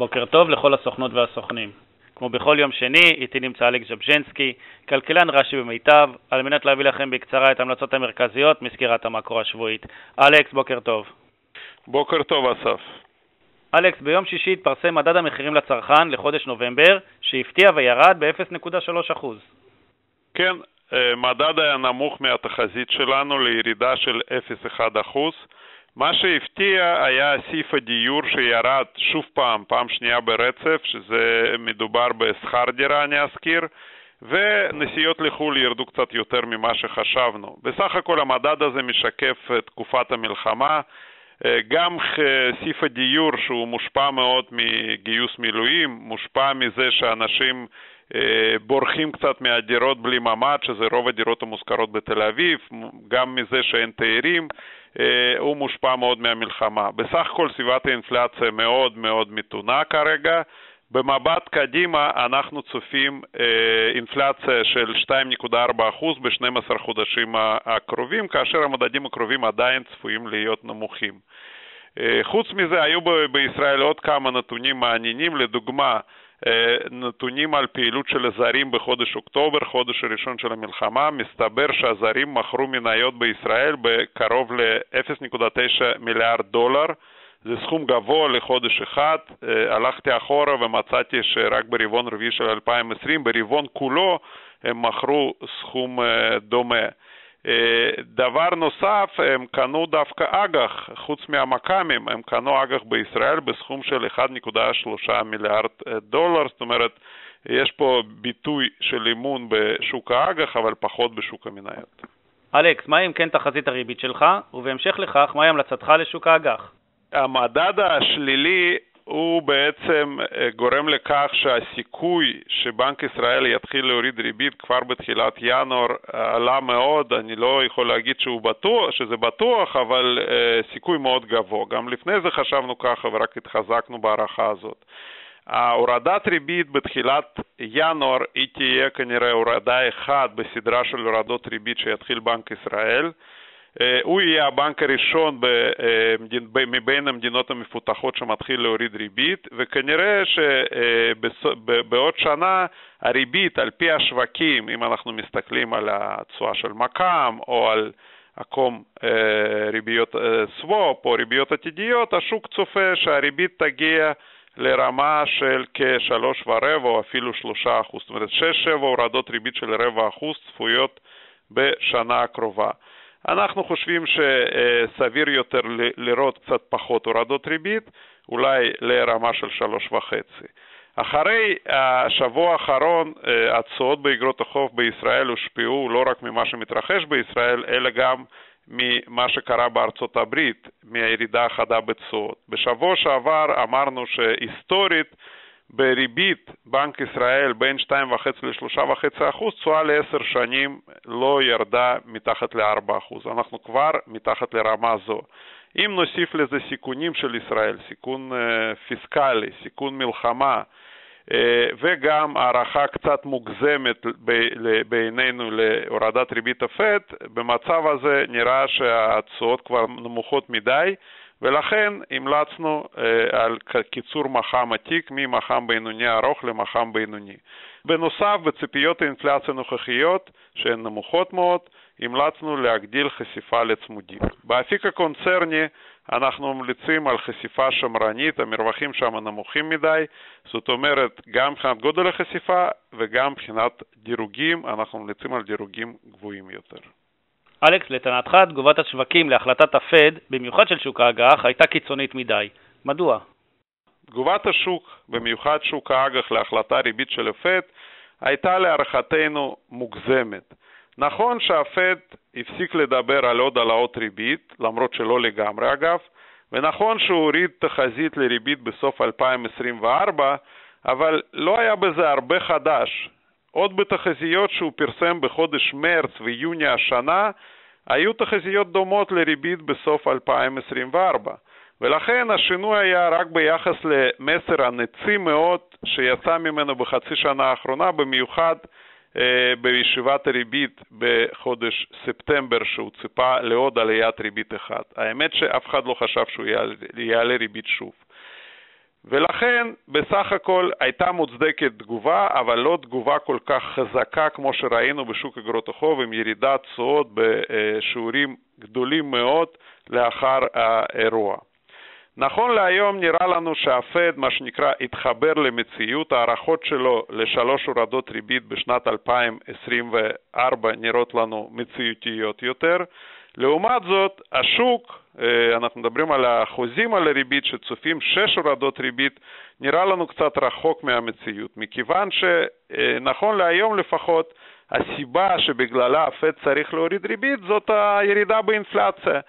בוקר טוב לכל הסוכנות והסוכנים. כמו בכל יום שני, איתי נמצא אלכס ז'בז'נסקי, כלכלן רש"י במיטב, על מנת להביא לכם בקצרה את ההמלצות המרכזיות מסקירת המקרו השבועית. אלכס, בוקר טוב. בוקר טוב, אסף. אלכס, ביום שישי התפרסם מדד המחירים לצרכן לחודש נובמבר, שהפתיע וירד ב-0.3%. כן, אה, מדד היה נמוך מהתחזית שלנו לירידה של 0.1%. מה שהפתיע היה סעיף הדיור שירד שוב פעם, פעם שנייה ברצף, שזה מדובר בשכר דירה, אני אזכיר, ונסיעות לחו"ל ירדו קצת יותר ממה שחשבנו. בסך הכל המדד הזה משקף תקופת המלחמה. גם סעיף הדיור, שהוא מושפע מאוד מגיוס מילואים, מושפע מזה שאנשים אה, בורחים קצת מהדירות בלי ממ"ד, שזה רוב הדירות המושכרות בתל אביב, גם מזה שאין תיירים, אה, הוא מושפע מאוד מהמלחמה. בסך הכל סביבת האינפלציה מאוד מאוד מתונה כרגע. במבט קדימה אנחנו צופים אה, אינפלציה של 2.4% ב-12 חודשים הקרובים, כאשר המדדים הקרובים עדיין צפויים להיות נמוכים. חוץ מזה, היו בישראל עוד כמה נתונים מעניינים, לדוגמה, אה, נתונים על פעילות של הזרים בחודש אוקטובר, חודש הראשון של המלחמה, מסתבר שהזרים מכרו מניות בישראל בקרוב ל-0.9 מיליארד דולר. זה סכום גבוה לחודש אחד. אה, הלכתי אחורה ומצאתי שרק ברבעון רביעי של 2020, ברבעון כולו הם מכרו סכום אה, דומה. אה, דבר נוסף, הם קנו דווקא אג"ח, חוץ מהמכ"מים, הם קנו אג"ח בישראל בסכום של 1.3 מיליארד אה, דולר, זאת אומרת, יש פה ביטוי של אימון בשוק האג"ח, אבל פחות בשוק המניות. אלכס, מהי אם כן תחזית הריבית שלך, ובהמשך לכך, מהי המלצתך לשוק האג"ח? המדד השלילי הוא בעצם אה, גורם לכך שהסיכוי שבנק ישראל יתחיל להוריד ריבית כבר בתחילת ינואר אה, עלה מאוד, אני לא יכול להגיד שהוא בטוח, שזה בטוח, אבל uh, סיכוי מאוד גבוה. גם לפני זה חשבנו ככה ורק התחזקנו בהערכה הזאת. ההורדת ריבית בתחילת ינואר היא תהיה כנראה הורדה אחת בסדרה של הורדות ריבית שיתחיל בנק ישראל. אה, הוא יהיה הבנק הראשון אה, מבין המדינות המפותחות שמתחיל להוריד ריבית, וכנראה שבעוד אה, שנה הריבית על פי השווקים, אם אנחנו מסתכלים על התשואה של מק"מ או על עקום ריביות סוואפ או ריביות עתידיות, השוק צופה שהריבית תגיע לרמה של כשלוש ורבע או אפילו שלושה אחוז, זאת אומרת שש-שבע הורדות ריבית של רבע אחוז צפויות בשנה הקרובה. אנחנו חושבים שסביר יותר לראות קצת פחות הורדות ריבית, אולי לרמה של שלוש וחצי. אחרי השבוע האחרון התשואות באגרות החוב בישראל הושפעו לא רק ממה שמתרחש בישראל, אלא גם ממה שקרה בארצות הברית, מהירידה החדה בתשואות. בשבוע שעבר אמרנו שהיסטורית בריבית בנק ישראל בין 2.5 ל-3.5 אחוז, תשואה לעשר שנים לא ירדה מתחת ל-4 אחוז. אנחנו כבר מתחת לרמה זו. אם נוסיף לזה סיכונים של ישראל, סיכון uh, פיסקלי, סיכון מלחמה, uh, וגם הערכה קצת מוגזמת בעינינו להורדת ריבית הפד, במצב הזה נראה שהתשואות כבר נמוכות מדי, ולכן המלצנו אה, על קיצור מח"מ עתיק ממח"מ בינוני ארוך למח"מ בינוני. בנוסף, בציפיות האינפלציה הנוכחיות, שהן נמוכות מאוד, המלצנו להגדיל חשיפה לצמודים. באפיק הקונצרני אנחנו ממליצים על חשיפה שמרנית, המרווחים שם נמוכים מדי, זאת אומרת, גם מבחינת גודל החשיפה וגם מבחינת דירוגים, אנחנו ממליצים על דירוגים גבוהים יותר. אלכס, לטענתך תגובת השווקים להחלטת הפד, במיוחד של שוק האג"ח, הייתה קיצונית מדי. מדוע? תגובת השוק, במיוחד שוק האג"ח להחלטה ריבית של הפד, הייתה להערכתנו מוגזמת. נכון שהפד הפסיק לדבר על עוד העלאות ריבית, למרות שלא לגמרי אגב, ונכון שהוא הוריד תחזית לריבית בסוף 2024, אבל לא היה בזה הרבה חדש. עוד בתחזיות שהוא פרסם בחודש מרץ ויוני השנה, היו תחזיות דומות לריבית בסוף 2024, ולכן השינוי היה רק ביחס למסר הנצי מאוד שיצא ממנו בחצי שנה האחרונה, במיוחד אה, בישיבת הריבית בחודש ספטמבר, שהוא ציפה לעוד עליית ריבית אחת. האמת שאף אחד לא חשב שהוא יעלה, יעלה ריבית שוב. ולכן בסך הכל הייתה מוצדקת תגובה, אבל לא תגובה כל כך חזקה כמו שראינו בשוק אגרות החוב עם ירידת תשואות בשיעורים גדולים מאוד לאחר האירוע. נכון להיום נראה לנו שהפד, מה שנקרא, התחבר למציאות, ההערכות שלו לשלוש הורדות ריבית בשנת 2024 נראות לנו מציאותיות יותר. לעומת זאת, השוק, אה, אנחנו מדברים על החוזים על הריבית שצופים שש הורדות ריבית, נראה לנו קצת רחוק מהמציאות, מכיוון שנכון להיום לפחות, הסיבה שבגללה הפד צריך להוריד ריבית זאת הירידה באינפלציה.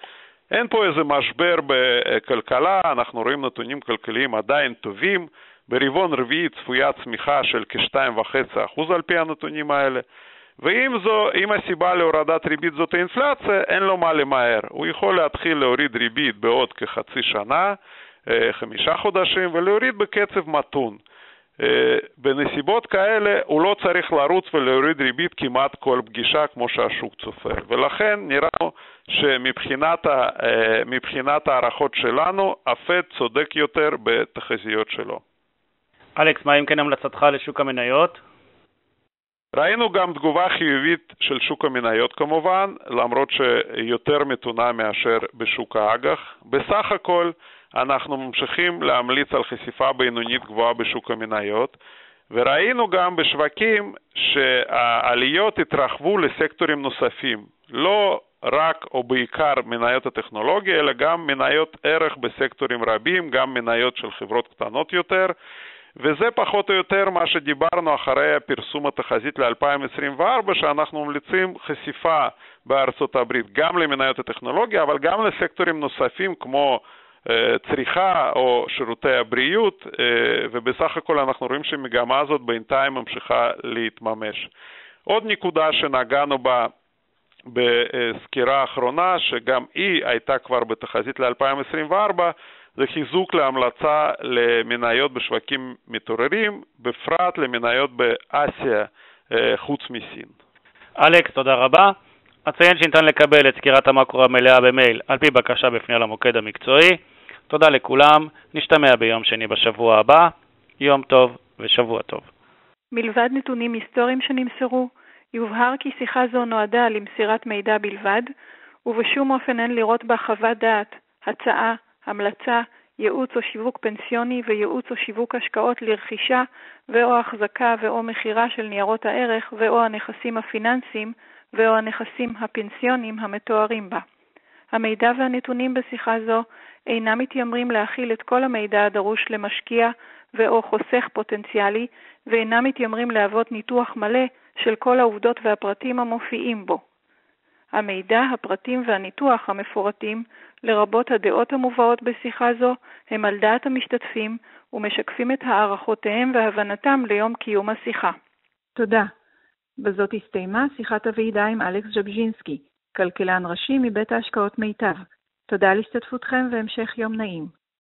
אין פה איזה משבר בכלכלה, אנחנו רואים נתונים כלכליים עדיין טובים. ברבעון רביעי צפויה צמיחה של כ-2.5% על פי הנתונים האלה. ואם זו, אם הסיבה להורדת ריבית זאת האינפלציה, אין לו מה למהר. הוא יכול להתחיל להוריד ריבית בעוד כחצי שנה, אה, חמישה חודשים, ולהוריד בקצב מתון. אה, בנסיבות כאלה הוא לא צריך לרוץ ולהוריד ריבית כמעט כל פגישה כמו שהשוק צופה, ולכן נראה שמבחינת אה, ההערכות שלנו, הפד צודק יותר בתחזיות שלו. אלכס, מה אם כן המלצתך לשוק המניות? ראינו גם תגובה חיובית של שוק המניות כמובן, למרות שיותר מתונה מאשר בשוק האג"ח. בסך הכל אנחנו ממשיכים להמליץ על חשיפה בינונית גבוהה בשוק המניות, וראינו גם בשווקים שהעליות התרחבו לסקטורים נוספים, לא רק או בעיקר מניות הטכנולוגיה, אלא גם מניות ערך בסקטורים רבים, גם מניות של חברות קטנות יותר, וזה פחות או יותר מה שדיברנו אחרי פרסום התחזית ל-2024, שאנחנו ממליצים חשיפה בארצות הברית גם למניות הטכנולוגיה, אבל גם לסקטורים נוספים כמו אה, צריכה או שירותי הבריאות, אה, ובסך הכל אנחנו רואים שהמגמה הזאת בינתיים ממשיכה להתממש. עוד נקודה שנגענו בה בסקירה האחרונה, שגם היא הייתה כבר בתחזית ל-2024, זה חיזוק להמלצה למניות בשווקים מתעוררים, בפרט למניות באסיה אה, חוץ מסין. אלכס, תודה רבה. אציין שניתן לקבל את סקירת המקרו המלאה במייל על פי בקשה בפנייה למוקד המקצועי. תודה לכולם, נשתמע ביום שני בשבוע הבא. יום טוב ושבוע טוב. מלבד נתונים היסטוריים שנמסרו, יובהר כי שיחה זו נועדה למסירת מידע בלבד, ובשום אופן אין לראות בה חוות דעת, הצעה, המלצה, ייעוץ או שיווק פנסיוני וייעוץ או שיווק השקעות לרכישה ו/או החזקה ו/או מכירה של ניירות הערך ו/או הנכסים הפיננסיים ו/או הנכסים הפנסיוניים המתוארים בה. המידע והנתונים בשיחה זו אינם מתיימרים להכיל את כל המידע הדרוש למשקיע ו/או חוסך פוטנציאלי, ואינם מתיימרים להוות ניתוח מלא של כל העובדות והפרטים המופיעים בו. המידע, הפרטים והניתוח המפורטים, לרבות הדעות המובאות בשיחה זו, הם על דעת המשתתפים ומשקפים את הערכותיהם והבנתם ליום קיום השיחה. תודה. בזאת הסתיימה שיחת הוועידה עם אלכס ז'בז'ינסקי, כלכלן ראשי מבית ההשקעות מיטב. תודה על השתתפותכם והמשך יום נעים.